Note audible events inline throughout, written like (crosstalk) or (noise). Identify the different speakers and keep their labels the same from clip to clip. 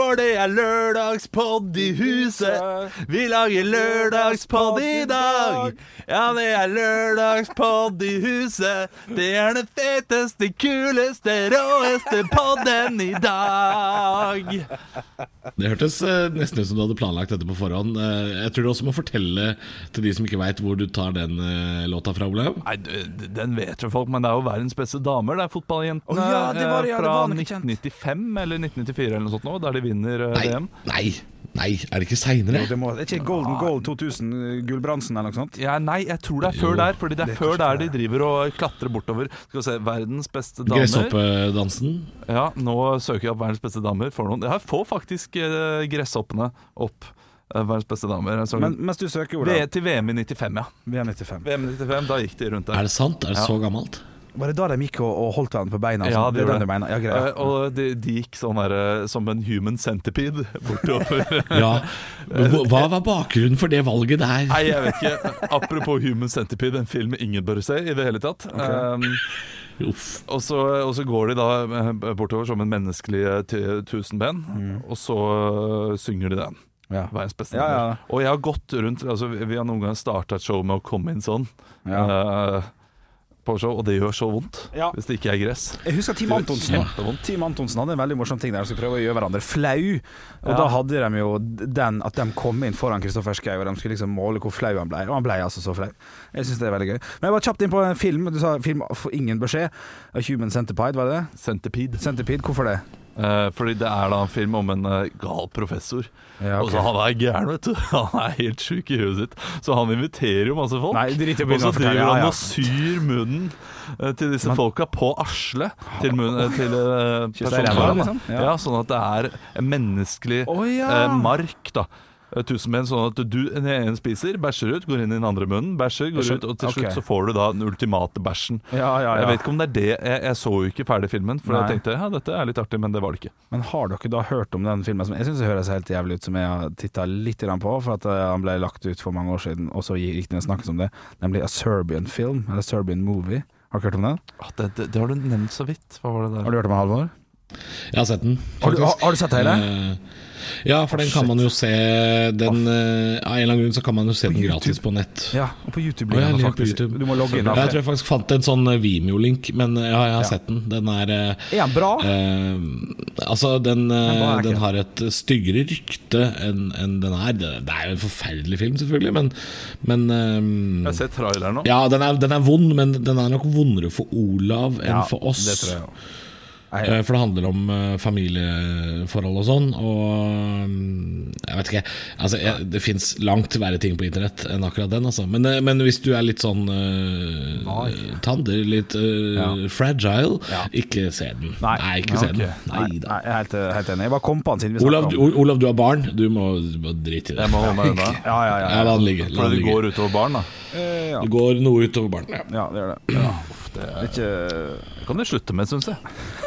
Speaker 1: Fuck. For det er lørdagspodd i huset. Vi lager lørdagspodd i dag. Ja, det er lørdagspodd i huset. Det er den feteste, kuleste, råeste podden i dag.
Speaker 2: Det hørtes eh, nesten ut som du hadde planlagt dette på forhånd. Eh, jeg tror du også må fortelle til de som ikke veit hvor du tar den eh, låta fra, Olav.
Speaker 1: Nei, den vet jo folk, men det er jo verdens beste damer. Det er fotballjentene
Speaker 3: oh, ja, det var- ja, det var kjent.
Speaker 1: 1995 eller 1994 eller noe sånt nå, der de vinner eh,
Speaker 2: Nei,
Speaker 1: VM.
Speaker 2: nei, nei, er det ikke seinere?
Speaker 3: Det må, er ikke Golden Goal 2000, Gulbrandsen eller noe sånt?
Speaker 1: Ja, nei, jeg tror det er før
Speaker 2: Jo.
Speaker 1: der, fordi det er
Speaker 3: Det er
Speaker 1: før der de driver og klatrer bortover. Skal vi se, verdens beste damer.
Speaker 2: Gresshoppedansen.
Speaker 1: Ja, nå søker jeg opp verdens beste damer. For noen. Jeg får faktisk eh, gresshoppene opp. eh, verdens beste damer.
Speaker 3: Men mens du søker
Speaker 1: V til VM i 95, ja.
Speaker 3: VM95
Speaker 1: VM i 95, Da gikk de rundt der.
Speaker 2: Er det sant? Er det
Speaker 1: Ja.
Speaker 2: så gammelt?
Speaker 3: Var det da de gikk og, og holdt hverandre på beina?
Speaker 1: Ja,
Speaker 3: det,
Speaker 1: det
Speaker 3: det er
Speaker 1: gjorde
Speaker 3: mener? Ja, greit.
Speaker 1: Eh, og de, de gikk sånn der, eh, som en human centipede bortover. (laughs)
Speaker 2: Ja. Hva- var bakgrunnen for det valget der?
Speaker 1: Nei, jeg vet ikke. Apropos Human Centipede, en film ingen bør se i det hele tatt. Um,
Speaker 2: Uff.
Speaker 1: og, så, og så går de da eh, bortover som en menneskelig tusenben, mm. og så synger de den.
Speaker 3: Ja.
Speaker 1: Verdens beste
Speaker 3: Ja, ja.
Speaker 1: Og jeg har gått rundt altså, Vi har noen ganger starta et show med å komme inn sånn.
Speaker 3: Ja.
Speaker 1: eh, på show, og det gjør så vondt
Speaker 3: Ja.
Speaker 1: hvis det ikke er gress.
Speaker 3: Jeg husker Team Antonsen. Team Antonsen hadde en veldig morsom ting der de skulle prøve å gjøre hverandre flau. Og
Speaker 1: Ja.
Speaker 3: da hadde de jo den at de kom inn foran Kristoffer Schou, og de skulle liksom måle hvor flau han ble. Og han ble altså så flau. Jeg syns det er veldig gøy. Men jeg var kjapt inn på en film. Du sa film for ingen beskjed. A Human Centipede, var det det?
Speaker 1: Centipede.
Speaker 3: Centipede, hvorfor det?
Speaker 1: Eh, fordi det er da en film om en uh, gal professor.
Speaker 3: Ja,
Speaker 1: Og så Han er gæren, vet du. (laughs) Han er helt sjuk i huet sitt. Så han inviterer jo masse folk.
Speaker 3: Nei, drit i å
Speaker 1: og så driver han og syr munnen uh, til disse
Speaker 3: Man.
Speaker 1: folka på Asle. Til, munnen, til personen.
Speaker 3: liksom? Ja.
Speaker 1: Ja. sånn at det er en menneskelig
Speaker 3: oh, ja.
Speaker 1: mark, da. Eh, menn, sånn at du den ene spiser, bæsjer ut, går inn i den andre munnen, bæsjer, går ut, og til slutt
Speaker 3: okay.
Speaker 1: så får du da den ultimate bæsjen.
Speaker 3: Ja, ja, ja.
Speaker 1: Jeg vet ikke om det er det Jeg, jeg så jo ikke ferdig filmen, for
Speaker 3: Nei.
Speaker 1: jeg tenkte ja, dette er litt artig, men det var det ikke.
Speaker 3: Men har dere da hørt om den filmen som jeg syns høres helt jævlig ut, som jeg har titta litt grann på, for at eh, han ble lagt ut for mange år siden, og så gikk det snakkes om det, nemlig A Serbian Film, eller Serbian Movie. Har dere hørt om den?
Speaker 1: Ah, det, det, det har du nevnt så vidt. Hva var det der?
Speaker 3: Har du hørt om den, Halvor?
Speaker 2: Jeg har sett den.
Speaker 3: Har du, har, har du sett hele?
Speaker 2: Eh, Ja, for den kan man jo se den, eh, Av en eller annen grunn så kan man jo se den gratis på nett.
Speaker 3: Ja, og på YouTube
Speaker 2: Oh, ja,
Speaker 3: ligger
Speaker 2: på. YouTube.
Speaker 3: Du må logge inn.
Speaker 2: Ja, jeg tror jeg faktisk fant en sånn eh, Vimeo-link, men eh, ja, jeg har
Speaker 3: Ja.
Speaker 2: sett den. Den er
Speaker 3: Er den bra?
Speaker 2: eh, Altså, den,
Speaker 3: Den
Speaker 2: har et styggere rykte enn en den er. Det, det er jo en forferdelig film, selvfølgelig, men, men um,
Speaker 1: Jeg har sett traileren nå.
Speaker 2: Ja, den er, den er vond, men den er nok vondere for Olav enn for oss.
Speaker 3: Det tror jeg òg.
Speaker 2: Eh, For det handler om eh, familieforhold og sånn. Og mm, jeg vet ikke altså, jeg, Det fins langt verre ting på internett enn akkurat den. Altså. Men, eh, men hvis du er litt sånn uh, tander, litt uh,
Speaker 3: Ja.
Speaker 2: fragile,
Speaker 3: Ja.
Speaker 2: ikke se den.
Speaker 3: Nei.
Speaker 2: ikke se den. Nei
Speaker 3: Nei,
Speaker 2: da.
Speaker 3: jeg er helt, helt enig. Jeg bare kom på den siden vi
Speaker 2: Olav,
Speaker 3: om
Speaker 2: Olav, du har barn. Du må, må drite i det.
Speaker 1: Jeg må holde meg unna.
Speaker 3: Ja, ja, ja.
Speaker 2: Ja, la den ligge.
Speaker 1: Fordi det går utover barn, da.
Speaker 3: Eh, ja.
Speaker 2: Det går noe utover barn. Ja.
Speaker 3: ja, det gjør det. Ja.
Speaker 1: Det
Speaker 3: Det er ikke
Speaker 1: det kan du slutte med, syns jeg.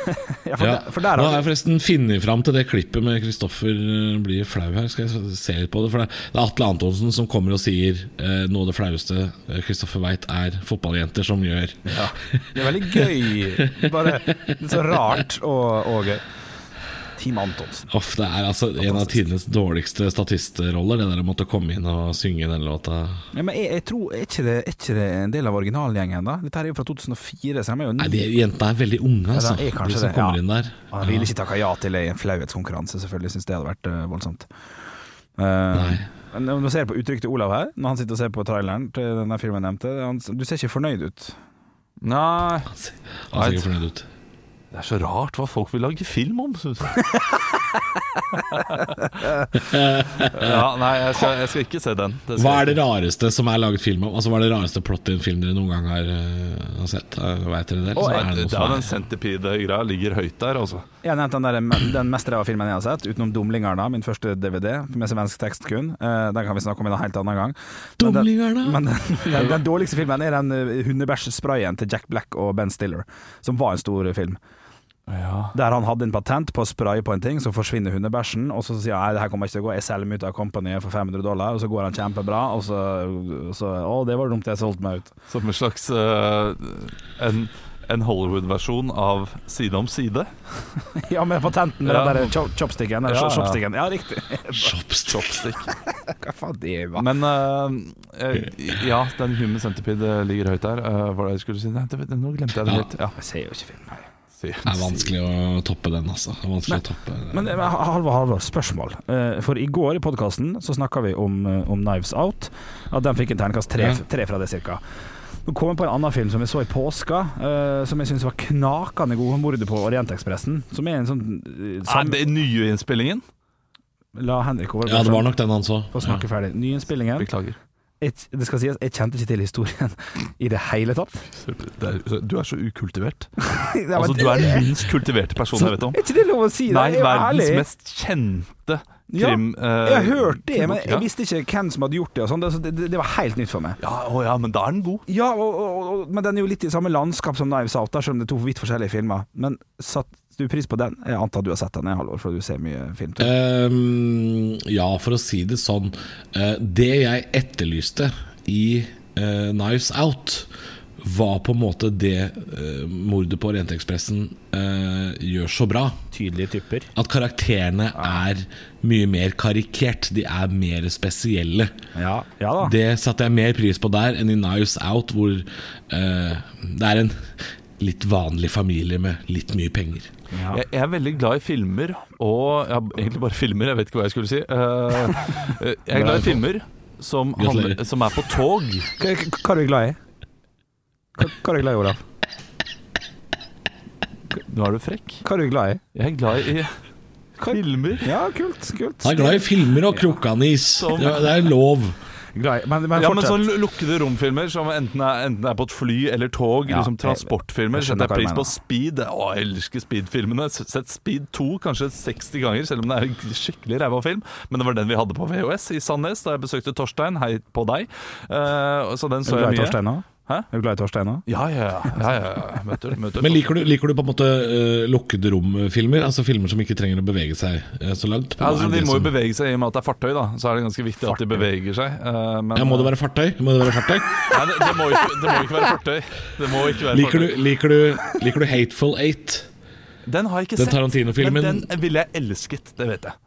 Speaker 1: (laughs)
Speaker 3: ja, for,
Speaker 2: Ja.
Speaker 3: der, for der
Speaker 2: Nå
Speaker 3: har
Speaker 2: jeg forresten funnet fram til det klippet med Kristoffer eh, blir flau her. Skal jeg se litt på det? For det det er Atle Antonsen som kommer og sier eh, noe av det flaueste eh, Kristoffer veit, er fotballjenter som gjør Ja,
Speaker 3: Det er veldig gøy. Bare så rart og, og gøy. Team Antonsen.
Speaker 2: Off, Det er altså en av tidenes dårligste statistroller, det der å måtte komme inn og synge den låta.
Speaker 3: Ja, men jeg, jeg tror, er ikke, det, er ikke det en del av originalgjengen, da? Dette her er jo fra 2004, så de er jo
Speaker 2: Nei, de Jentene er veldig unge, altså.
Speaker 3: de er kanskje
Speaker 2: de som
Speaker 3: det,
Speaker 2: kommer
Speaker 3: ja.
Speaker 2: inn der.
Speaker 3: Han ville ikke takka ja til en flauhetskonkurranse, selvfølgelig. Syns det hadde vært uh, voldsomt. Uh,
Speaker 2: Nei.
Speaker 3: Når du ser på uttrykket til Olav her, når han sitter og ser på traileren til denne filmen jeg nevnte. Han, du ser ikke fornøyd ut.
Speaker 1: Nei,
Speaker 2: Han ser han ser ikke fornøyd ut.
Speaker 1: Det er så rart hva folk vil lage film om, syns jeg. (laughs) ja, nei, jeg skal, jeg skal ikke se den. Det
Speaker 2: Hva er det rareste som er laget film om? Altså Hva er det rareste plottet i en film dere noen gang har, uh, har sett? Vet dere det?
Speaker 1: Å,
Speaker 2: er det
Speaker 1: det er den centipede-greia ligger høyt der, altså.
Speaker 3: Jeg har nevnt den, der, den mest ræva filmen jeg har sett, utenom 'Dumlingarna', min første DVD, med svensk tekst kun. Uh, den kan vi snakke om en helt annen gang. Men den-
Speaker 2: Dumlingarna?
Speaker 3: Men den, den, den dårligste filmen er den eh, hundebæsjsprayen til Jack Black og Ben Stiller, som var en stor film. Der han hadde en patent på å spraye på en ting, så forsvinner hundebæsjen. Og så sier han nei, det her kommer ikke til å gå, jeg selger meg ut av companyet for 500 dollar. Og så går han kjempebra, og så, så Å, det var dumt, jeg solgte meg ut.
Speaker 1: Som en slags uh, en en Hollywood-versjon av Side om side. (laughs)
Speaker 3: Ja, med patenten med
Speaker 1: Ja.
Speaker 3: den der chopsticken.
Speaker 1: Ja, ja.
Speaker 3: chopsticken. Ja, riktig.
Speaker 2: Chopstick. (laughs)
Speaker 3: Hva faen det var?
Speaker 1: Men eh, ja, den Human Centipede ligger høyt der. Uh, hva var det jeg skulle si? Nei, det, nå glemte jeg det litt. Ja.
Speaker 3: Jeg ser jo ikke film.
Speaker 2: Det er vanskelig å toppe den, altså. Vanskelig å toppe
Speaker 3: Men Halvor, Halvor, spørsmål. Eh, For i går i podkasten så snakka vi om, eh, om Knives Out. At den fikk en terningkast tre, tre fra det, cirka. Nå kom jeg på en annen film som vi så i påska, uh, som jeg syns var knakende god. 'Mordet på Orientekspressen'. Som er en sånn eh,
Speaker 1: Er det nye innspillingen?
Speaker 3: La Henrik over
Speaker 2: Ja, det var nok den han så.
Speaker 3: få snakke ferdig. Nyinnspillingen.
Speaker 1: Beklager.
Speaker 3: Jeg, det skal sies, jeg kjente ikke til historien i det hele tatt.
Speaker 1: Det er, du er så ukultivert. (laughs) Altså, du er den minst kultiverte personen jeg vet om.
Speaker 3: Er ikke det lov å si? Det?
Speaker 1: Nei,
Speaker 3: er
Speaker 1: verdens mest kjente krim... Ja,
Speaker 3: Jeg hørte det, men jeg visste ikke hvem som hadde gjort det. Og sånn. det, det, det var helt nytt for meg.
Speaker 1: Ja, å ja, men da er den god.
Speaker 3: Ja, og, og, og, men den er jo litt i samme landskap som Knives Out, selv om det er to vidt forskjellige filmer. Men satt du pris på den? Jeg antar du har sett den, i Halvor, for du ser mye film. Um.
Speaker 2: Ehm, ja, for å si det sånn. eh, det jeg etterlyste i uh, Knives Out, var på en måte det uh, mordet på Orientekspressen uh, gjør så bra.
Speaker 3: Tydelige typer.
Speaker 2: At karakterene er mye mer karikert. De er mer spesielle.
Speaker 3: Ja, ja da.
Speaker 2: Det satte jeg mer pris på der enn i Knives Out, hvor uh, det er en litt vanlig familie med litt mye penger.
Speaker 3: Ja.
Speaker 1: Jeg, jeg er veldig glad i filmer, og ja, egentlig bare filmer, jeg vet ikke hva jeg skulle si. Eh, (laughs) jeg er glad i filmer som, handler, som er på tog.
Speaker 3: Hva, hva, hva er du glad i? Hva, hva er du glad i, Olaf?
Speaker 1: Nå er du frekk.
Speaker 3: Hva er du glad i?
Speaker 1: Jeg er glad i filmer.
Speaker 3: Ja, kult. kult.
Speaker 2: Han er glad i filmer og krukkanis.
Speaker 1: Ja.
Speaker 2: Det det er lov.
Speaker 3: Glad. Men, men
Speaker 1: Ja, men sånn lukkede romfilmer som enten er, enten er på et fly eller tog,
Speaker 3: Ja,
Speaker 1: liksom transportfilmer. Setter jeg pris på Speed. Å, jeg elsker Speed-filmene. Sett Speed 2 kanskje 60 ganger, selv om det er en skikkelig ræva film. Men det var den vi hadde på VHS i Sandnes da jeg besøkte Torstein. Hei på deg. Uh, så den så jeg mye.
Speaker 3: Torstein nå?
Speaker 1: Hæ?
Speaker 3: Er du glad i Torstein òg?
Speaker 1: Ja, ja, ja. ja, ja, ja. Møter, møter.
Speaker 2: Men liker du, liker du på en måte uh, lukkede rom-filmer? Altså filmer som ikke trenger å bevege seg uh, så langt?
Speaker 1: Ja, altså, de må jo
Speaker 2: som-
Speaker 1: bevege seg i og med at det er fartøy, da. Så er det ganske viktig at de beveger seg. Uh, men,
Speaker 2: ja, må det være fartøy? Må det være fartøy? (laughs)
Speaker 1: Nei, det, det, må ikke, det må ikke være fartøy. Det må ikke være
Speaker 2: Liker du, liker du, liker du Hateful Eight?
Speaker 1: Den har jeg ikke
Speaker 2: Den
Speaker 1: sett.
Speaker 2: Tarantino-filmen?
Speaker 1: Men den ville jeg elsket, det vet jeg.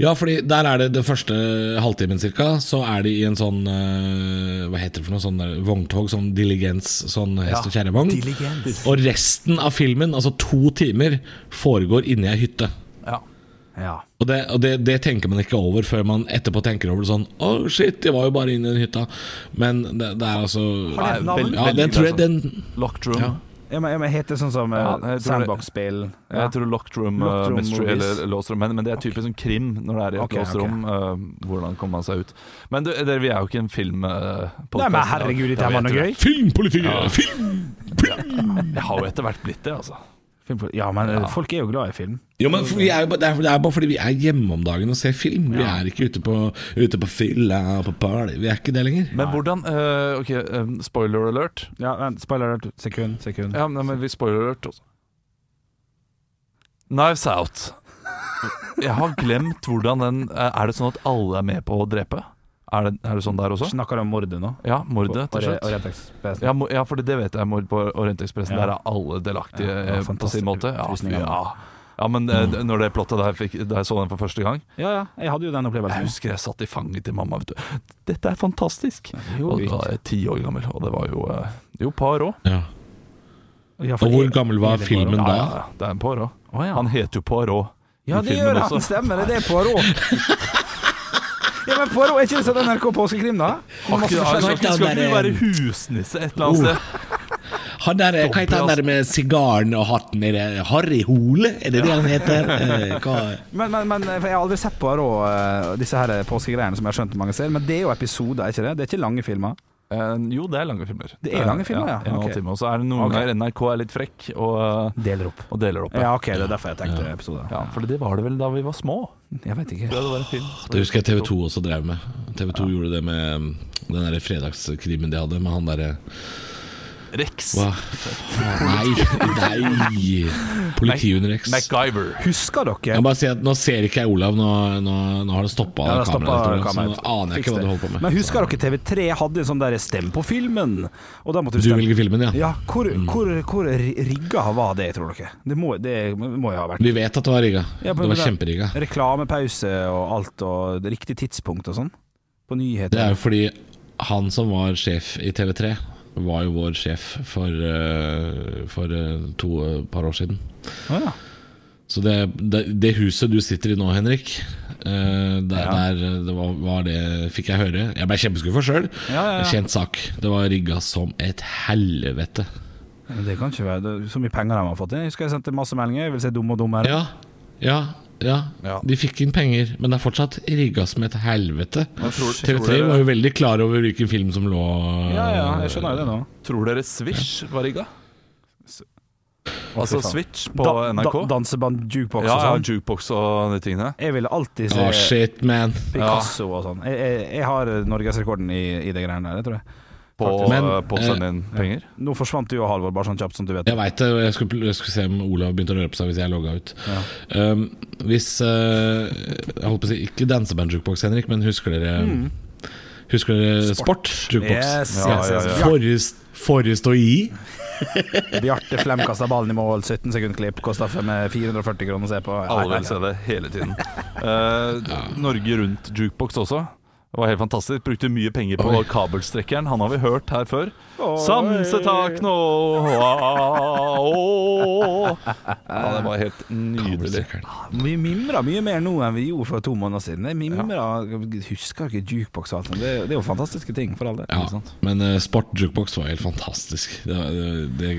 Speaker 2: Ja, fordi der er det det første halvtimen cirka, så er de i en sånn eh, Hva heter det for noe? Sånn der vogntog, sånn diligens, sånn hest- og kjerrevogn.
Speaker 1: Ja,
Speaker 2: Og resten av filmen, altså to timer, foregår inni ei hytte.
Speaker 1: Ja.
Speaker 3: Ja.
Speaker 2: Og, det, og det, det tenker man ikke over før man etterpå tenker over det sånn Å, shit, jeg var jo bare inne i den hytta. Men det, det er altså
Speaker 3: Har et navn?
Speaker 2: Ja,
Speaker 1: det
Speaker 2: den tror jeg den
Speaker 1: Locked Room.
Speaker 2: Ja.
Speaker 3: Ja, men, ja, men heter det sånn som
Speaker 1: Ja,
Speaker 3: uh,
Speaker 1: tror det-
Speaker 3: sandbox-spill? Ja.
Speaker 1: Jeg tror Locked Room,
Speaker 3: Locked
Speaker 1: uh,
Speaker 3: Room
Speaker 1: Mystery
Speaker 3: movies.
Speaker 1: eller Låst rom, Men, men det er typisk sånn krim når det er i et
Speaker 3: okay,
Speaker 1: låst
Speaker 3: rom.
Speaker 1: rom. uh, hvordan kommer man seg ut? Men du, dere, vi er jo ikke en film... Uh,
Speaker 3: Nei, men herregud, dette var noe gøy.
Speaker 2: Filmpolitiet! Film!
Speaker 1: Jeg har jo etter hvert blitt det, altså.
Speaker 3: Ja, men uh,
Speaker 1: Ja.
Speaker 3: folk er jo glad i film.
Speaker 2: Jo, men vi er det, er, det er bare fordi vi er hjemme om dagen og ser film. Vi er ikke ute på, ute på fylla og på party. Vi er ikke det lenger.
Speaker 1: Men hvordan uh, Ok, um, spoiler alert.
Speaker 3: Ja, men spoiler alert. Sekund, sekund.
Speaker 1: Ja, men vi spoiler alert også. Knives Out. (laughs) Jeg har glemt hvordan den eh, Er det sånn at alle er med på å drepe? Er det, er det sånn der også?
Speaker 3: Snakker du om mordet nå?
Speaker 1: Ja, mordet til slutt. Ja, ja, for det vet jeg. Mord på Orientekspressen.
Speaker 3: Ja.
Speaker 1: Der er alle delaktige
Speaker 3: Ja, ja,
Speaker 1: eh, på sin måte. Ja, fy, ja. ja men mm. når det plottet der fikk, Da jeg så den for første gang
Speaker 3: Ja, ja, jeg hadde jo den opplevelsen.
Speaker 1: Jeg husker jeg satt i fanget til mamma. Vet du. Dette er fantastisk!
Speaker 3: Jo,
Speaker 1: Og da var jeg ti år gammel, og det var jo eh, Jo, Poirot.
Speaker 2: Ja.
Speaker 3: Ja,
Speaker 2: Og hvor gammel var filmen da?
Speaker 1: ja, ja, det er en Poirot.
Speaker 3: Å, ja.
Speaker 1: Han heter jo Poirot.
Speaker 3: Ja, det gjør han. Stemmer det. Det er Poirot. (laughs) ja, men for, er ikke det sånn NRK Påskekrim, da?
Speaker 1: Har ikke, skal,
Speaker 2: ikke
Speaker 1: skal ikke du være
Speaker 2: eh,
Speaker 1: husnisse et eller annet sted?
Speaker 2: Han der, hva heter han der med sigaren og hatten? Er det Harry Hole? Er det det han heter? Eh, hva?
Speaker 3: Men, men, men for jeg har aldri sett på uh, disse her påskegreiene som jeg har skjønt mange ser. Men det er jo episoder, er ikke det? Det er ikke lange filmer.
Speaker 1: Eh, jo, det er lange filmer.
Speaker 3: Det er lange filmer, ja.
Speaker 1: ja. en
Speaker 3: okay.
Speaker 1: Time. Og så er det noen
Speaker 3: ganger
Speaker 1: ganger NRK er litt frekk og,
Speaker 3: Deler opp.
Speaker 1: og deler opp.
Speaker 3: Ja, ok, det er derfor jeg tenkte episode
Speaker 1: Ja, for det var det vel da vi var små.
Speaker 3: Jeg vet ikke.
Speaker 1: Ja, det var en film.
Speaker 2: Det husker jeg TV 2 også drev med. TV 2 gjorde det med um, den der fredagskrimen de hadde, med han derre
Speaker 1: Rex.
Speaker 2: Hva? Nei, nei. Politihund Rex.
Speaker 1: MacGyver.
Speaker 3: Husker dere
Speaker 2: Jeg bare si at Nå ser ikke jeg Olav, nå, nå, nå har det stoppa
Speaker 3: Ja,
Speaker 2: kameraet.
Speaker 3: kameraet.
Speaker 2: Så nå aner jeg ikke hva
Speaker 3: det.
Speaker 2: du holder på med.
Speaker 3: Men husker dere TV3 hadde en sånn der stem på filmen? Og da måtte du
Speaker 2: Du velger filmen, ja.
Speaker 3: Ja, hvor,
Speaker 2: Mm.
Speaker 3: hvor, hvor rigga var det, tror dere? Det må, det må jo ha vært
Speaker 2: Vi vet at det var rigga.
Speaker 3: Ja,
Speaker 2: Det var kjemperigga.
Speaker 3: reklamepause og alt, og riktig tidspunkt og sånn. På nyheter.
Speaker 2: Det er jo fordi han som var sjef i TV3, var jo vår sjef for, eh, for eh, to eh, par år siden.
Speaker 3: Oh, ja.
Speaker 2: Så det, det, det huset du sitter i nå, Henrik, uh, der,
Speaker 3: Ja.
Speaker 2: der det var, var det fikk jeg høre. Jeg ble kjempeskuffa sjøl.
Speaker 3: Ja, ja.
Speaker 2: Kjent sak. Det var rigga som et helvete.
Speaker 3: Men det kan ikke være det, Så mye penger de har fått inn. Jeg husker jeg sendte masse meldinger. Jeg vil se Dum og dummere.
Speaker 2: Ja, ja, ja.
Speaker 1: Ja.
Speaker 2: De fikk inn penger, men det er fortsatt rigga som et helvete.
Speaker 1: tror- tror
Speaker 2: TV3
Speaker 1: dere-
Speaker 2: var jo veldig klar over hvilken film som lå
Speaker 3: ja, ja, jeg skjønner jo det nå.
Speaker 1: Tror dere Swish var rigga? Altså. Switch på
Speaker 3: Da-
Speaker 1: NRK?
Speaker 3: Da, danseband, jukebox
Speaker 1: ja,
Speaker 3: og
Speaker 1: ja,
Speaker 3: sånn.
Speaker 1: jukebox og de tingene.
Speaker 3: Jeg ville alltid se
Speaker 2: oh, shit, man.
Speaker 3: Picasso og sånn. Jeg, jeg, jeg har norgesrekorden i, i det greiene der, det tror jeg.
Speaker 1: På,
Speaker 2: Men,
Speaker 1: på å sende inn penger.
Speaker 3: Nå forsvant jo Halvor, bare sånn kjapt som du vet.
Speaker 2: Jeg veit det, og jeg skulle, jeg skulle se om Olav begynte å røre på seg hvis jeg logga ut.
Speaker 3: Ja.
Speaker 2: Um, hvis uh, Jeg holdt på å si ikke danseband jukebox, Henrik, men husker dere Husker dere Sport, jukebox?
Speaker 3: Mm. Yes,
Speaker 1: Ja, ja, ja.
Speaker 2: Forrest, Forrest og i. (laughs)
Speaker 3: Bjarte Flem kasta ballen i mål, 17 sekund klipp, kosta 440 kroner å se på.
Speaker 1: Alle vil se det hele tiden. (laughs) Eh, Norge Rundt jukebox også. Det var helt fantastisk. Brukte mye penger på
Speaker 2: Oi.
Speaker 1: kabelstrekkeren. Han har vi hørt her før. Samsetak nå. Ja, Det var helt nydelig.
Speaker 3: Vi mimrer mye mer nå enn vi gjorde for to måneder siden. Jeg mimrer, Husker ikke jukebox og alt sånt. Det, det er jo fantastiske ting, for all del.
Speaker 2: Ja, men uh, Sport Jukebox var helt fantastisk. Det, det, det,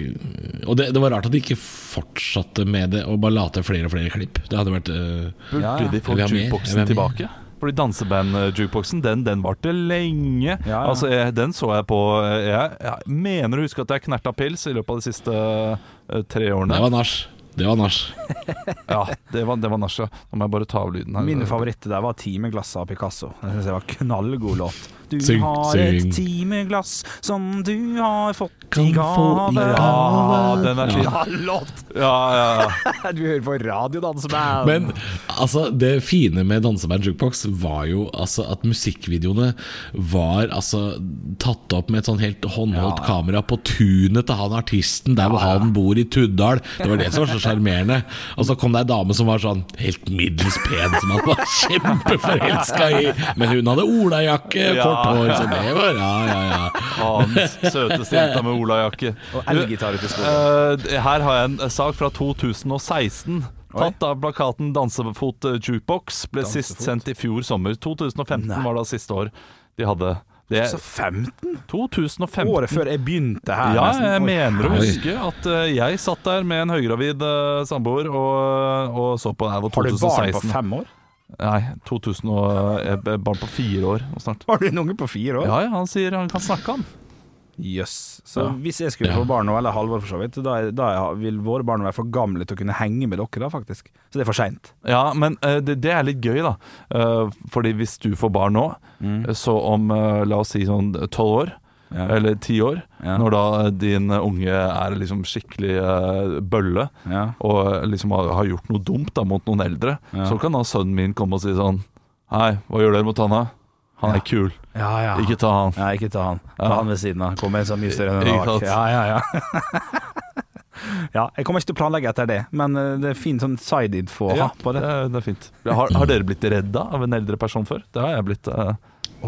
Speaker 2: og det, det var rart at de ikke fortsatte med det og bare la til flere og flere klipp. Det hadde vært uh,
Speaker 1: Burde
Speaker 3: Ja, ja.
Speaker 1: de få jukeboxen tilbake? Fordi danseband-jukeboxen, den, den varte lenge.
Speaker 3: Ja, ja.
Speaker 1: Altså, jeg, Den så jeg på Jeg, jeg mener å huske at jeg knerta pils i løpet av de siste uh, tre årene.
Speaker 2: Det var nach. Det var nach. (laughs)
Speaker 1: Ja, det var, det var nach, ja. Nå må jeg bare ta av lyden her.
Speaker 3: Min favoritt der var 'Timeglasset' av Picasso. Det synes jeg var knallgod låt. Du
Speaker 2: Syng,
Speaker 3: har
Speaker 2: syng.
Speaker 3: et timeglass som du har fått
Speaker 2: Kan
Speaker 3: i
Speaker 2: få
Speaker 3: gave.
Speaker 1: Ja, den er fin.
Speaker 3: Ja, låt!
Speaker 1: Ja, ja, ja. (laughs)
Speaker 3: Du hører på radio, danseband.
Speaker 2: Men altså, det fine med Danseband Jukebox var jo altså at musikkvideoene var altså tatt opp med et sånn helt håndholdt
Speaker 3: Ja.
Speaker 2: kamera på tunet til han artisten der hvor han bor i Tuddal. Det var det som var så sjarmerende. Og så kom det ei dame som var sånn helt middels pen, som han var (laughs) kjempeforelska i. Men hun hadde olajakke,
Speaker 1: Ja.
Speaker 2: Kort hår, så det var Ja, ja, ja.
Speaker 1: Hans søteste jenta med olajakke.
Speaker 3: Og elgitar ute i skogen.
Speaker 1: Eh, her har jeg en sak fra 2016. Tatt av plakaten 'Dansefot eh, jukebox'. Ble sist sendt i fjor sommer. 2015
Speaker 3: Nei.
Speaker 1: var da siste år de hadde. Det
Speaker 3: 2015?
Speaker 1: 2015.
Speaker 3: Året før jeg begynte her.
Speaker 1: Ja, jeg
Speaker 3: Oi.
Speaker 1: mener å huske at eh, jeg satt der med en høygravid eh, samboer og, og så på det
Speaker 3: Har du barn på fem år?
Speaker 1: Nei, 2000 og, er barn på fire år snart.
Speaker 3: Har du en unge på fire år?
Speaker 1: Ja, ja, han sier han kan snakke, han.
Speaker 3: Jøss. Så
Speaker 1: Ja.
Speaker 3: hvis jeg skulle få barn nå, eller Halvor for så vidt, da, da vil våre barn være for gamle til å kunne henge med dere, da, faktisk. Så det er for seint.
Speaker 1: Ja, men eh, det, det er litt gøy, da. Uh, fordi hvis du får barn nå, så om eh, la oss si sånn tolv år,
Speaker 3: Ja.
Speaker 1: eller ti år,
Speaker 3: Ja.
Speaker 1: når da din unge er liksom skikkelig uh, bølle,
Speaker 3: Ja.
Speaker 1: og liksom har, har gjort noe dumt da mot noen eldre, så kan da sønnen min komme og si sånn Hei, hva gjør dere mot han da? Han er kul,
Speaker 3: Ja, ja.
Speaker 1: ikke ta han.
Speaker 3: Ja, ikke ta han. Ta han ved siden av. Kom en som er mye større enn en bak. Ja, ja, ja. (laughs) ja, jeg kommer ikke til å planlegge etter det, men eh, det er fin sånn side-info å ha
Speaker 1: Ja,
Speaker 3: på
Speaker 1: det,
Speaker 3: det.
Speaker 1: er- det er fint. Har, har dere blitt redda av en eldre person før? Det har jeg blitt. Uh...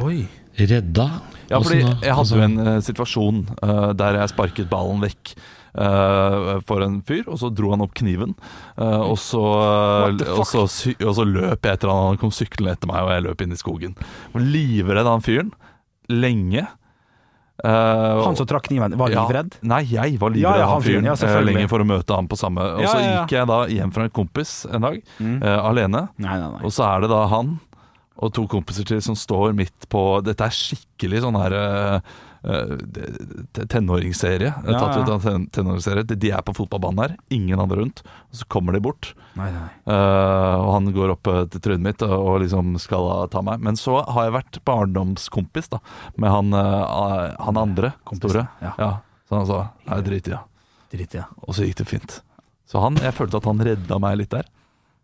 Speaker 3: Oi.
Speaker 2: Redda?
Speaker 1: Ja, fordi jeg hadde
Speaker 2: Altså-
Speaker 1: jo en eh, situasjon uh, der jeg sparket ballen vekk Uh, for en fyr, og så dro han opp kniven. Uh, og, så, og, så, og så løp jeg etter han, han kom syklende etter meg, og jeg løp inn i skogen. Livredd han fyren. Lenge. Uh,
Speaker 3: Han som trakk kniven, var
Speaker 1: ja,
Speaker 3: livredd?
Speaker 1: Nei, jeg var livredd
Speaker 3: ja,
Speaker 1: han
Speaker 3: han fyren, ja,
Speaker 1: lenge for å møte han på samme. Og
Speaker 3: Ja,
Speaker 1: så
Speaker 3: ja, ja.
Speaker 1: gikk jeg da hjem fra en kompis en dag,
Speaker 3: Mm.
Speaker 1: eh, alene.
Speaker 3: Nei, nei, nei.
Speaker 1: Og så er det da han og to kompiser til som står midt på Dette er skikkelig sånn her eh, eh, tenåringsserie.
Speaker 3: Ja,
Speaker 1: Tatt ut av ten tenåringsserie. De- er på fotballbanen her, ingen andre rundt. Og så kommer de bort,
Speaker 3: nei, nei.
Speaker 1: Uh, og han går opp til trynet mitt og, og liksom skal ta meg. Men så har jeg vært barndomskompis da med han, uh, han andre
Speaker 3: Kompisen,
Speaker 1: store.
Speaker 3: ja.
Speaker 1: Ja. Så han sa 'jeg driter i det. Og så gikk det fint. Så han, jeg følte at han redda meg litt der.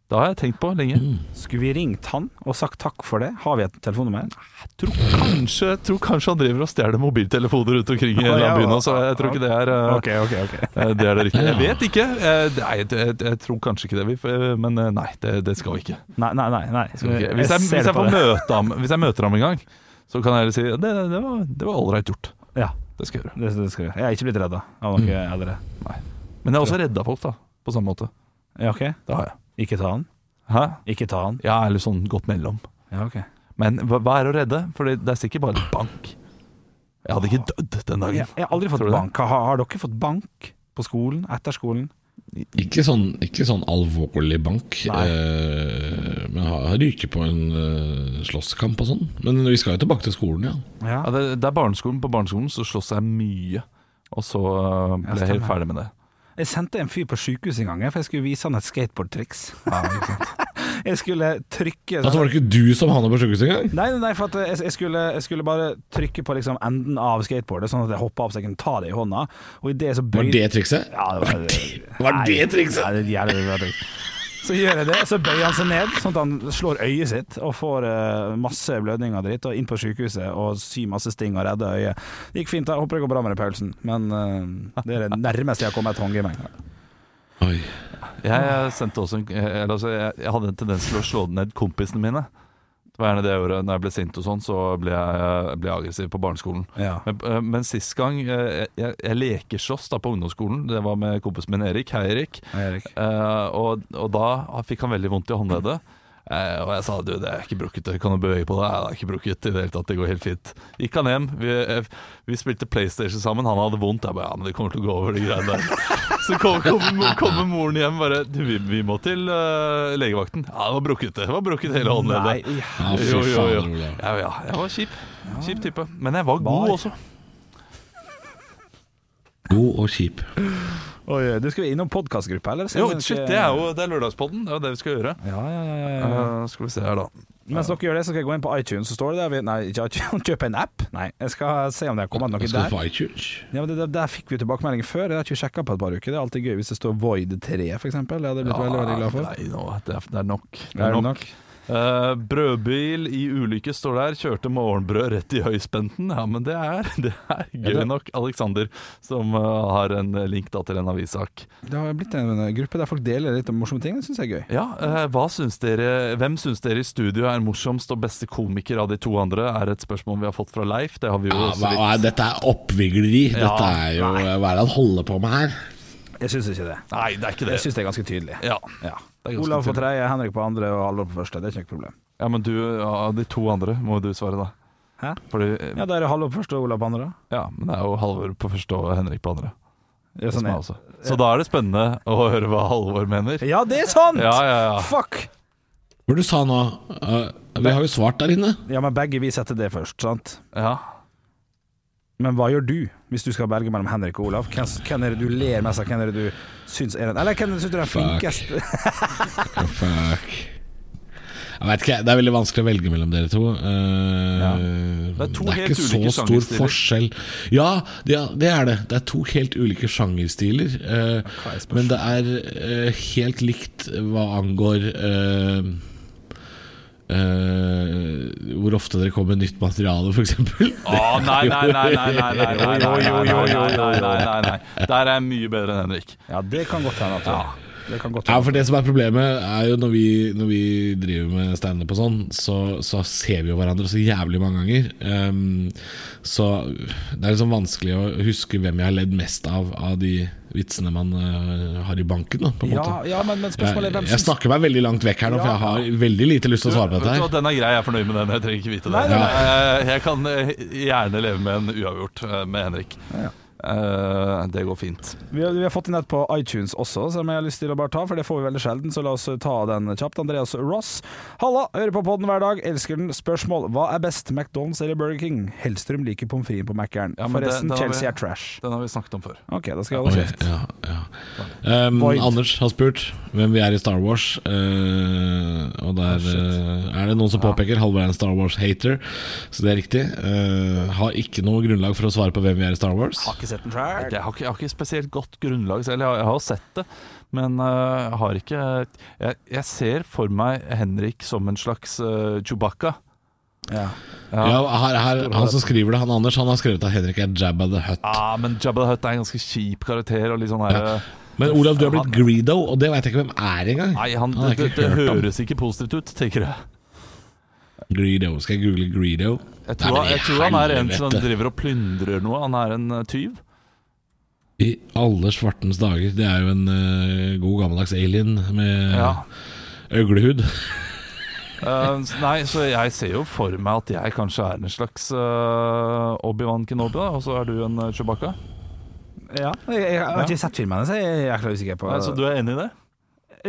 Speaker 1: Det har jeg tenkt på lenge.
Speaker 3: Skulle vi ringt han og sagt takk for det? Har vi et telefonnummer?
Speaker 1: Jeg tror kanskje, tror kanskje han driver og stjeler mobiltelefoner rundt omkring i hele
Speaker 3: ja,
Speaker 1: byen. Så jeg tror ikke det er okay,
Speaker 3: okay, ok, ok.
Speaker 1: eh, Det er det riktige. Jeg vet ikke. Eh, Nei, jeg, jeg, jeg tror kanskje ikke det. Vi, men eh, nei, det, det skal vi ikke.
Speaker 3: Nei, nei, nei. nei.
Speaker 1: Hvis, jeg, hvis, jeg får møte ham, hvis jeg møter ham en gang, så kan jeg heller si det, det var, det var ålreit gjort.
Speaker 3: Ja,
Speaker 1: Det skal jeg gjøre.
Speaker 3: det, det skal jeg. Jeg er ikke blitt redda av noe
Speaker 1: Mm. Men jeg har også redda folk, da. På samme måte.
Speaker 3: Ja, ok.
Speaker 1: Det har jeg.
Speaker 3: Ikke ta han.
Speaker 1: Hæ?
Speaker 3: Ikke ta han.
Speaker 1: Ja, eller sånn godt mellom.
Speaker 3: Ja, ok.
Speaker 1: Men hva, hva er å redde? For det, det er sikkert bare bank. Jeg hadde ikke dødd den dagen.
Speaker 3: Jeg, jeg har aldri fått
Speaker 1: Tror du det?
Speaker 3: bank. Har, har dere fått bank på skolen? Etter skolen?
Speaker 2: Ikke sånn, ikke sånn alvorlig bank,
Speaker 3: Nei.
Speaker 2: eh, men har har ryket på en eh, slåsskamp og sånn. Men vi skal jo tilbake til skolen, ja.
Speaker 3: Ja.
Speaker 1: Ja, det, det er barneskolen. På barneskolen så slåss jeg mye. Og så uh, ble jeg helt
Speaker 3: stemmer.
Speaker 1: ferdig med det.
Speaker 3: Jeg sendte en fyr på sjukehuset en gang, for jeg skulle vise han et skateboardtriks. (laughs)
Speaker 1: Ja, ikke sant?
Speaker 3: Jeg skulle trykke
Speaker 2: Altså Var det ikke du som havna på sjukehuset engang?
Speaker 3: Nei, nei, for at jeg, jeg, skulle, jeg skulle bare trykke på liksom enden av skateboardet, sånn at jeg hoppa opp så jeg kunne ta det i hånda. Og i det så
Speaker 2: Var det trikset?
Speaker 3: Ja, det var,
Speaker 2: Var det trikset?
Speaker 3: Nei, det var det trikset triks. Så gjør jeg det, så bøyer han seg ned, sånn at han slår øyet sitt og får uh, masse blødning og dritt, og inn på sykehuset og sy masse sting og redde øyet. Det gikk fint, jeg håper det går bra med det, Paulsen, men uh, det er det nærmeste jeg har kommet et håndgemeng.
Speaker 2: Oi.
Speaker 1: Jeg, jeg sendte også en, eller, altså, jeg, jeg hadde en tendens til å slå ned kompisene mine. Var det jeg. Når jeg ble sint og sånn, så ble jeg, ble jeg aggressiv på barneskolen.
Speaker 3: Ja.
Speaker 1: Men, eh, men sist gang eh, jeg, jeg, lekeslåss da på ungdomsskolen. Det var med kompisen min Erik. Hei, Erik.
Speaker 3: Erik.
Speaker 1: Eh, og, og da fikk han veldig vondt i håndleddet. Eh, og jeg sa du, det er ikke brukket, det kan du bevege på deg. Nei, det er ikke brukket i det hele tatt, det går helt fint. Gikk han hjem, vi, eh, vi spilte PlayStation sammen, han hadde vondt. Jeg bare ja, men det kommer til å gå over, de greiene der. (laughs) Så kommer kom, kom moren hjem bare du, vi, vi må til uh, legevakten. Ja, det var brukket, det var brukket hele håndleddet.
Speaker 2: Ja,
Speaker 1: Jo, jo, jo. Ja, ja, jeg var kjip. Kjip type. Men jeg var god også.
Speaker 2: God og kjip.
Speaker 3: Oi, du skal vi innom podkastgruppa, eller?
Speaker 1: Jo, shit, det er jo det er lørdagspodden. Det er jo det vi skal gjøre.
Speaker 3: Ja, ja, ja, ja, ja.
Speaker 1: Eh, skal vi se her, da.
Speaker 3: Mens dere gjør det, så skal jeg gå inn på iTunes, så står det der vi, Nei, ikke iTunes, (laughs) kjøpe en app? Nei, jeg skal se om det har kommet noe der.
Speaker 2: skal på iTunes?
Speaker 3: Ja, men det, der, der fikk vi tilbakemelding før, jeg har ikke sjekka på et par uker. Det er alltid gøy hvis det står Void 3, for eksempel. Det hadde blitt veldig, veldig glad for.
Speaker 1: Nei, no, det, er, det er nok. Det
Speaker 3: Er
Speaker 1: er
Speaker 3: nok.
Speaker 1: nok. Eh, brødbil i ulykke står der. Kjørte morgenbrød rett i høyspenten. Ja, men det er, (laughs) det er gøy
Speaker 3: det-
Speaker 1: nok. Alexander, som uh, har en link da til en avissak.
Speaker 3: Det har blitt en gruppe der folk deler litt om morsomme ting. Det syns jeg er gøy.
Speaker 1: Ja, uh, hva synes dere, Hvem syns dere i studio er morsomst og beste komiker av de to andre? Er et spørsmål vi har fått fra Leif. Det har vi jo
Speaker 2: Ja,
Speaker 1: også
Speaker 2: hva, hva dette er oppvigleri.
Speaker 1: Ja,
Speaker 2: Dette er jo Hva er det han holder på med her?
Speaker 3: Jeg syns ikke det.
Speaker 1: Nei, det er ikke det.
Speaker 3: Jeg syns det er ganske tydelig.
Speaker 1: Ja,
Speaker 3: Ja.
Speaker 1: Det
Speaker 3: Olav på tredje, Henrik på andre og Halvor på første. Det er ikke noe problem.
Speaker 1: ja, men du, ja, de to andre må du svare, da.
Speaker 3: Hæ?
Speaker 1: Fordi,
Speaker 3: Ja, da er det Halvor på første og Olav på andre.
Speaker 1: ja, men det er jo Halvor på første og Henrik på andre.
Speaker 3: Ja, sånn
Speaker 1: er
Speaker 3: er.
Speaker 1: Så da er det spennende å høre hva Halvor mener.
Speaker 3: ja det er sant!
Speaker 1: Ja, ja, ja.
Speaker 3: Fuck!
Speaker 2: Hvor du sa nå Uh, Vi har jo svart der inne.
Speaker 3: Ja, men begge vi setter det først, sant?
Speaker 1: ja.
Speaker 3: Men hva gjør du hvis du skal velge mellom Henrik og Olav? Hvem, hvem er det du ler mest av? Hvem er det du syns er den Eller hvem syns du er den flinkeste?
Speaker 2: Fuck. Jeg vet ikke, Det er veldig vanskelig å velge mellom dere to. Uh,
Speaker 3: Ja.
Speaker 1: Det er to
Speaker 2: det er
Speaker 1: helt
Speaker 2: ikke så
Speaker 1: ulike
Speaker 2: stor forskjell. Ja, det, ja, det er det. Det er to helt ulike sjangerstiler.
Speaker 3: spørsmålet?
Speaker 2: men det er uh, helt likt hva angår eh, eh, hvor ofte dere kommer med nytt materiale, f.eks.
Speaker 1: Å, nei, nei, nei, nei, nei, nei, nei, nei, nei, nei, nei, nei, nei, nei. Der er jeg mye bedre enn Henrik.
Speaker 3: Ja, det kan godt hende. godt
Speaker 2: Ja, for det som er problemet er jo når vi, når vi driver med standup og sånn, så, så ser vi jo hverandre så jævlig mange ganger. Um, så det er liksom vanskelig å huske hvem jeg har ledd mest av av de vitsene man uh, har i banken, da, på en
Speaker 3: Ja,
Speaker 2: måte.
Speaker 3: ja, men, men spørsmålet er
Speaker 2: Jeg,
Speaker 3: hvem
Speaker 2: jeg snakker meg veldig langt vekk her nå, for jeg har veldig lite lyst til å svare på dette her.
Speaker 1: Den er grei, jeg er fornøyd med den. Jeg trenger ikke vite det.
Speaker 3: Nei, nei,
Speaker 1: Eh, Jeg kan eh, gjerne leve med en uavgjort med Henrik.
Speaker 3: Ja, Ja.
Speaker 1: Eh, Det går fint.
Speaker 3: Vi har, vi har fått inn et på iTunes også, som jeg har lyst til å bare ta, for det får vi veldig sjelden, så la oss ta den kjapt. Andreas Ross. Halla, hører på podden hver dag, elsker den. Spørsmål. Hva er best, McDonald's eller Burger King? Hellstrøm liker pommes fritesen på Mækkern.
Speaker 1: Ja, det-
Speaker 3: Forresten,
Speaker 1: den vi-
Speaker 3: Chelsea er trash.
Speaker 1: Den har vi snakket om før.
Speaker 3: Ok, da skal jeg holde kjeft.
Speaker 2: ja, ja. Um, Anders har spurt hvem vi er i Star Wars. uh, og der eh, er det noen som påpeker Halvor er en Star Wars-hater, så det er riktig. Eh, har ikke noe grunnlag for å svare på hvem vi er i Star Wars.
Speaker 1: Har ikke
Speaker 3: sett den sjøl.
Speaker 1: Jeg har, ikke, jeg har ikke spesielt godt grunnlag selv. Jeg har, jeg har sett det, men øh, jeg har ikke jeg, jeg ser for meg Henrik som en slags uh, Chewbacca.
Speaker 3: Ja.
Speaker 2: Ja, her, her, Han som skriver det, han Anders, han har skrevet at Henrik er Jabba the Hutt.
Speaker 1: Ja, men Jabba the Hutt er en ganske kjip karakter. Og litt sånn her,
Speaker 2: Ja.
Speaker 1: øh,
Speaker 2: Men Olav, du har blitt Greedo, og det veit jeg ikke hvem er engang.
Speaker 1: Nei, han,
Speaker 2: har
Speaker 1: det,
Speaker 2: jeg
Speaker 1: det,
Speaker 2: ikke hørt om.
Speaker 1: høres ikke positivt ut, tenker jeg.
Speaker 2: Greedo. Skal jeg google Greedo?
Speaker 1: Jeg tror,
Speaker 2: Nei,
Speaker 1: jeg tror han er en som driver og plyndrer noe. Han er en øh, tyv.
Speaker 2: I alle svartens dager. Det er jo en uh, god gammeldags alien med
Speaker 1: Ja.
Speaker 2: øglehud.
Speaker 1: Uh, (laughs) nei, så jeg ser jo for meg at jeg kanskje er en slags uh, Obi-Wan Kenobi, da, og så er du en Chewbacca.
Speaker 3: ja. Jeg, jeg har ikke sett filmene, så jeg er jækla usikker på
Speaker 1: Nei, så du er enig i det?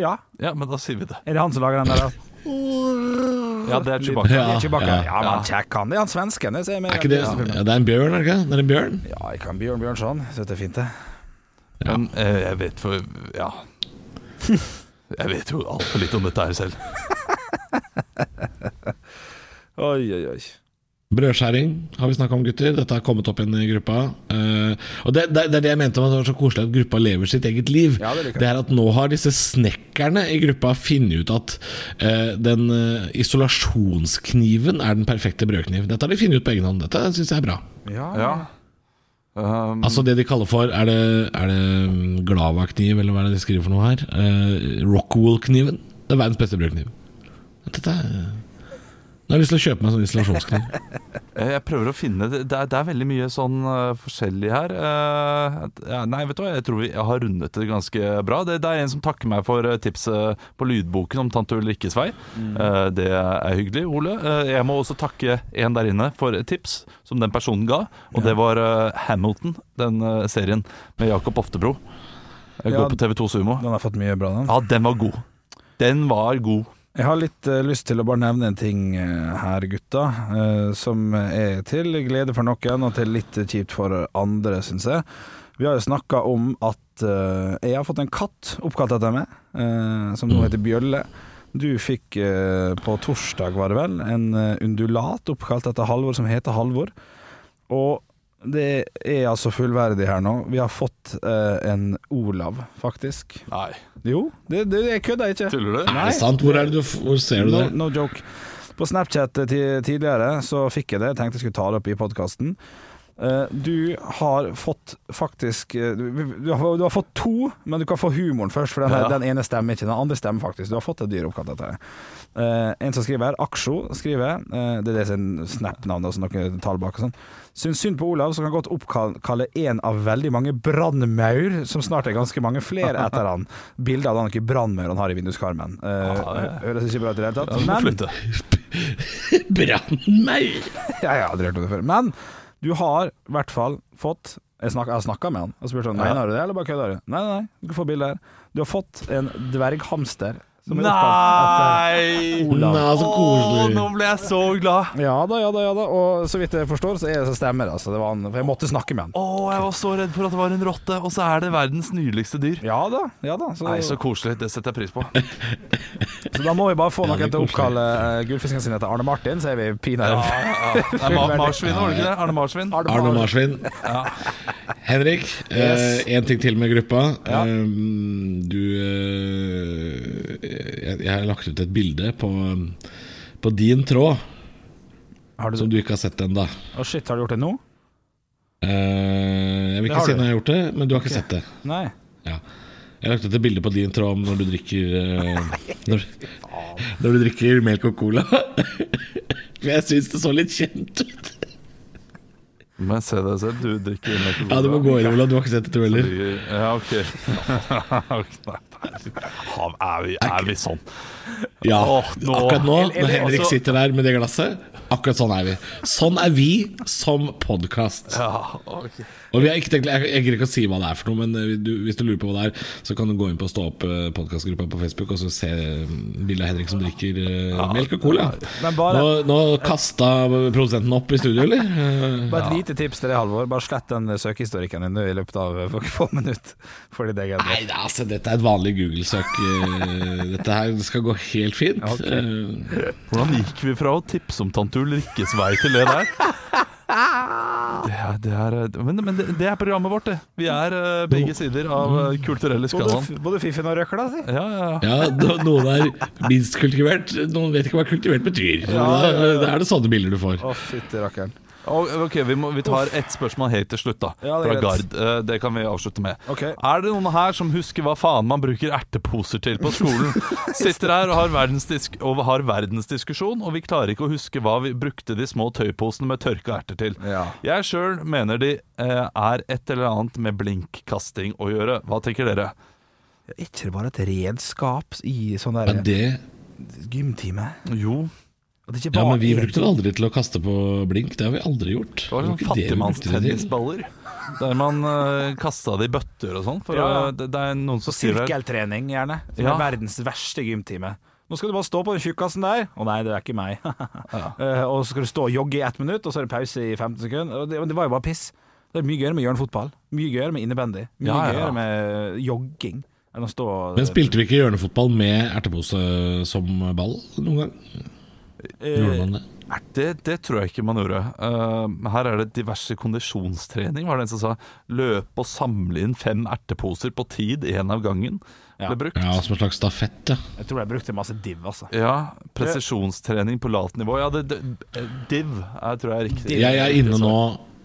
Speaker 3: Ja.
Speaker 1: Ja, men da sier vi det.
Speaker 3: Er det han som lager den der? da? (laughs)
Speaker 1: Ja, det er Chewbacca.
Speaker 2: Ja.
Speaker 3: Chewbacca.
Speaker 2: ja.
Speaker 3: Ja, men kjekk han. Det er han svensken. Det
Speaker 2: Er ikke det ja, Det er en bjørn, er det ikke? Det er en bjørn?
Speaker 3: Ja, jeg kan Bjørn Bjørnson. Syns det er fint, det.
Speaker 2: Ja.
Speaker 1: Men eh, jeg vet for Ja. Jeg vet jo altfor litt om dette her selv. (laughs)
Speaker 3: Oi, oi, oi.
Speaker 2: Brødskjæring har vi snakka om, gutter. Dette har kommet opp igjen i gruppa. Uh, og det, det, det er det jeg mente om at det var så koselig at gruppa lever sitt eget liv.
Speaker 3: Ja, det
Speaker 2: det er at nå har disse snekkerne i gruppa funnet ut at uh, den uh, isolasjonskniven er den perfekte brødkniv. Dette har de funnet ut på egen hånd. Dette syns jeg er bra.
Speaker 3: Ja,
Speaker 1: Ja. Um,
Speaker 2: Altså det de kaller for Er det, er det mm, Glava-kniv, eller hva er det de skriver for noe her? Eh, Rockwool-kniven. Det er verdens beste brødkniv. Dette er Nå har lyst til å kjøpe meg en sånn isolasjonskniv. (laughs)
Speaker 1: Jeg prøver å finne Det, er, det er veldig mye sånn uh, forskjellig her. Uh, ja, nei, vet du hva, jeg tror vi har rundet det ganske bra. Det, det er en som takker meg for eh, tipset på lydboken om tante Ulrikkes vei. Eh, det er hyggelig, Ole. Jeg må også takke en der inne for et tips som den personen ga, og det var Hamilton, den serien med Jakob Oftebro. Jeg
Speaker 3: Ja.
Speaker 1: går på TV2 Sumo.
Speaker 3: Den har fått mye bra, den.
Speaker 1: Ja, den var god. Den var god.
Speaker 3: Jeg har litt uh, lyst til å bare nevne en ting uh, her, gutta, Uh, som er til glede for noen og til litt kjipt for andre, syns jeg. Vi har jo snakka om at jeg har fått en katt oppkalt etter meg, som nå heter Bjølle. Du fikk på torsdag, var det vel, en undulat oppkalt etter Halvor som heter Halvor. Og det er altså fullverdig her nå. Vi har fått uh, en Olav, faktisk.
Speaker 1: Nei,
Speaker 3: Jo, det, det, jeg kødder ikke.
Speaker 1: tuller du?
Speaker 2: Er det sant? Hvor, er det du, hvor ser du
Speaker 3: No,
Speaker 2: det?
Speaker 3: no joke. På Snapchat tidligere så fikk jeg det. Jeg tenkte jeg skulle ta det opp i podkasten. Du har fått faktisk eh, du, har, du har fått to, men du kan få humoren først, for den,
Speaker 1: Ja.
Speaker 3: den ene stemmer ikke. Den andre stemmer faktisk. Du har fått et dyr oppkalt etter deg. Uh, en som skriver, Aksjo skriver, uh, det er det er Snap-navn, og noen tall bak og sånn. Syns synd på Olav, som kan godt oppkalle en av veldig mange brannmaur, som snart er ganske mange flere (laughs) etter han. Bilde av den brannmaur han har i vinduskarmen. Uh,
Speaker 1: Ja, ja.
Speaker 3: Høres ikke bra ut i det hele tatt.
Speaker 1: Ja,
Speaker 3: men-. (laughs)
Speaker 2: Brannmaur! (laughs)
Speaker 3: Ja, jeg har aldri hørt om det før. Men du har i hvert fall fått Jeg, har snakka med han og spurt
Speaker 1: om
Speaker 3: mener du det, eller bare kødder du? Nei, nei, nei, du får få bilde her. Du har fått en dverghamster. Som oppkalt
Speaker 1: Nei!
Speaker 2: Nei, så
Speaker 1: Åh,
Speaker 2: koselig.
Speaker 1: nå ble jeg så glad.
Speaker 3: Ja da, ja da, ja da. Og så vidt jeg forstår, så er det så stemmer. Altså. Det var han, for jeg måtte snakke med han.
Speaker 1: Å, jeg var så redd for at det var en rotte, og så er det verdens nydeligste dyr.
Speaker 3: Ja da, ja da. Så,
Speaker 1: Nei, så koselig. Det setter jeg pris på. (laughs)
Speaker 3: så da må vi bare få noen til å oppkalle uh, gullfisken sin etter Arne Martin, så er vi pinadø
Speaker 1: ja, ja. ma (laughs) marsvin, var det ikke det? Arne Marsvin?
Speaker 2: Arne Marsvin. Henrik,
Speaker 3: Yes.
Speaker 2: én ting til med gruppa.
Speaker 3: Ja.
Speaker 2: Eh, du eh, jeg, jeg har lagt ut et bilde på, på din tråd,
Speaker 3: Har du
Speaker 2: som du ikke har sett ennå.
Speaker 3: Å shit, har du gjort det nå?
Speaker 2: jeg vil ikke si når jeg har gjort det, men du har ikke sett det.
Speaker 3: Nei.
Speaker 2: Ja. Jeg har lagt ut et bilde på din tråd om når du drikker (laughs) uh, når, når du drikker melk og cola. For (laughs) jeg syns det så litt kjent ut.
Speaker 1: Men se deg selv, du drikker inn
Speaker 2: Ja, Du må gå inn, Olav. Du har ikke sett det, du heller.
Speaker 1: Ja, ok. (laughs) Nei. Er vi, er vi sånn?
Speaker 2: Ja,
Speaker 1: Åh, nå-
Speaker 2: akkurat nå, når Henrik
Speaker 1: altså-
Speaker 2: sitter der med det glasset, akkurat sånn er vi. Sånn er vi som podkast.
Speaker 1: Ja, okay.
Speaker 2: Og vi har ikke tenkt, jeg, gidder ikke å si hva det er for noe, men eh, du, hvis du lurer på hva det er, så kan du gå inn på Stå opp eh, podkastgruppa på Facebook og så se bildet av Henrik som drikker ja, melk og cola.
Speaker 3: Men bare,
Speaker 2: Nå, nå kasta produsenten opp i studio, eller? Eh,
Speaker 3: bare et lite tips til deg, Halvor. Bare slett den søkehistorikken din i løpet av eh, få minutter. Fordi det.
Speaker 2: Nei, altså, dette er et vanlig Google-søk. eh, Dette her skal gå helt fint.
Speaker 3: Okay.
Speaker 2: Eh,
Speaker 1: Hvordan gikk vi fra å tipse om tante Ulrikkes vei til det der? Det er, det er, men men det, det er programmet vårt, det. Vi er uh, begge sider av uh, kulturelle skalaen.
Speaker 3: Både, både fiffen og røkla, si.
Speaker 1: Ja, ja, ja.
Speaker 2: Ja, Noen er minst kultivert, noen vet ikke hva kultivert betyr. Da, da er det sånne bilder du får.
Speaker 3: Å, fytti rakkeren.
Speaker 1: Ok, vi, må, vi tar ett spørsmål helt til slutt, da.
Speaker 3: Ja, det er
Speaker 1: fra
Speaker 3: greit.
Speaker 1: Gard. Eh, det kan vi avslutte med.
Speaker 3: Ok.
Speaker 1: Er det noen her som husker hva faen man bruker erteposer til på skolen? (laughs) Sitter her og har, verdensdisk og har verdensdiskusjon, og vi klarer ikke å huske hva vi brukte de små tøyposene med tørka erter til.
Speaker 3: Ja.
Speaker 1: Jeg sjøl mener de eh, er et eller annet med blinkkasting å gjøre. Hva tenker dere?
Speaker 3: Er ikke det bare et redskap i sånn der
Speaker 2: Men det,
Speaker 3: gymtime?
Speaker 1: Jo,
Speaker 2: ja,
Speaker 3: bare
Speaker 2: men vi brukte det aldri til å kaste på blink. Det har vi aldri gjort.
Speaker 1: det var sånn fattigmannstennisballer. Der man uh, kasta det i bøtter og sånn.
Speaker 3: Ja, ja.
Speaker 1: eh, det, det er noen som her
Speaker 3: sirkeltrening, gjerne. Som
Speaker 1: Ja.
Speaker 3: er verdens verste gymtime. Nå skal du bare stå på den tjukkasen der. Å nei, det er ikke meg. (laughs) Eh, og så skal du stå og jogge i ett minutt, og så er det pause i 15 sekunder. Og det, det var jo bare piss. Det er mye gøyere med hjørnefotball. Mye gøyere med innebandy. Mye
Speaker 1: Ja, ja, ja.
Speaker 3: gøyere med jogging enn å stå og
Speaker 2: Men spilte vi ikke hjørnefotball med ertepose som ball noen gang? Gjorde man det?
Speaker 1: Det, det tror jeg ikke man gjorde. Uh, her er det diverse kondisjonstrening, var det en som sa. Løpe og samle inn fem erteposer på tid, én av gangen,
Speaker 3: Ja.
Speaker 1: ble brukt.
Speaker 2: Ja, Som en slags stafett, ja.
Speaker 3: Jeg tror jeg brukte masse div, altså.
Speaker 1: Ja, presisjonstrening på lavt nivå. Ja, det, det, div er, tror jeg er riktig.
Speaker 2: Jeg er inne nå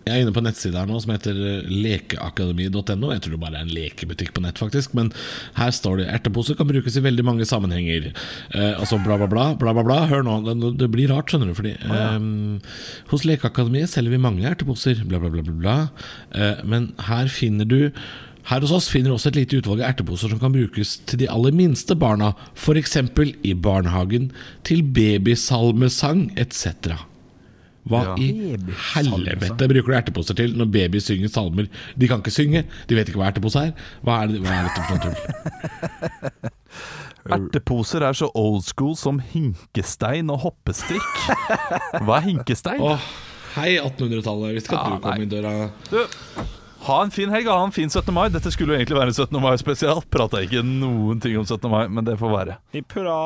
Speaker 2: jeg er inne på en nettside her nå som heter lekeakademi.no. Jeg tror det bare er en lekebutikk på nett, faktisk. Men her står det ertepose kan brukes i veldig mange sammenhenger. Eh, altså bla, bla, bla. bla, bla, bla. Hør nå, det, det blir rart, skjønner du. Fordi eh, hos Lekeakademiet selger vi mange erteposer. Bla, bla, bla. bla, bla. Eh, men her finner du her hos oss finner du også et lite utvalg av erteposer som kan brukes til de aller minste barna, f.eks. i barnehagen, til babysalmesang etc. Hva
Speaker 1: Ja.
Speaker 2: i helvete bruker du erteposer til når baby synger salmer? De kan ikke synge, de vet ikke hva ertepose er. Hva er, det, hva er dette for noe tull? (laughs)
Speaker 1: Erteposer er så old school som hinkestein og hoppestrikk. Hva er hinkestein?
Speaker 2: Oh, hei 1800-tallet, visste ikke at
Speaker 1: Ja,
Speaker 2: du kom
Speaker 1: nei.
Speaker 2: inn døra.
Speaker 1: Du, ha en fin helg og ha en fin 17. mai. Dette skulle jo egentlig være en 17. mai spesial. Prata ikke noen ting om 17. mai, men det får være.
Speaker 3: Hipp hurra.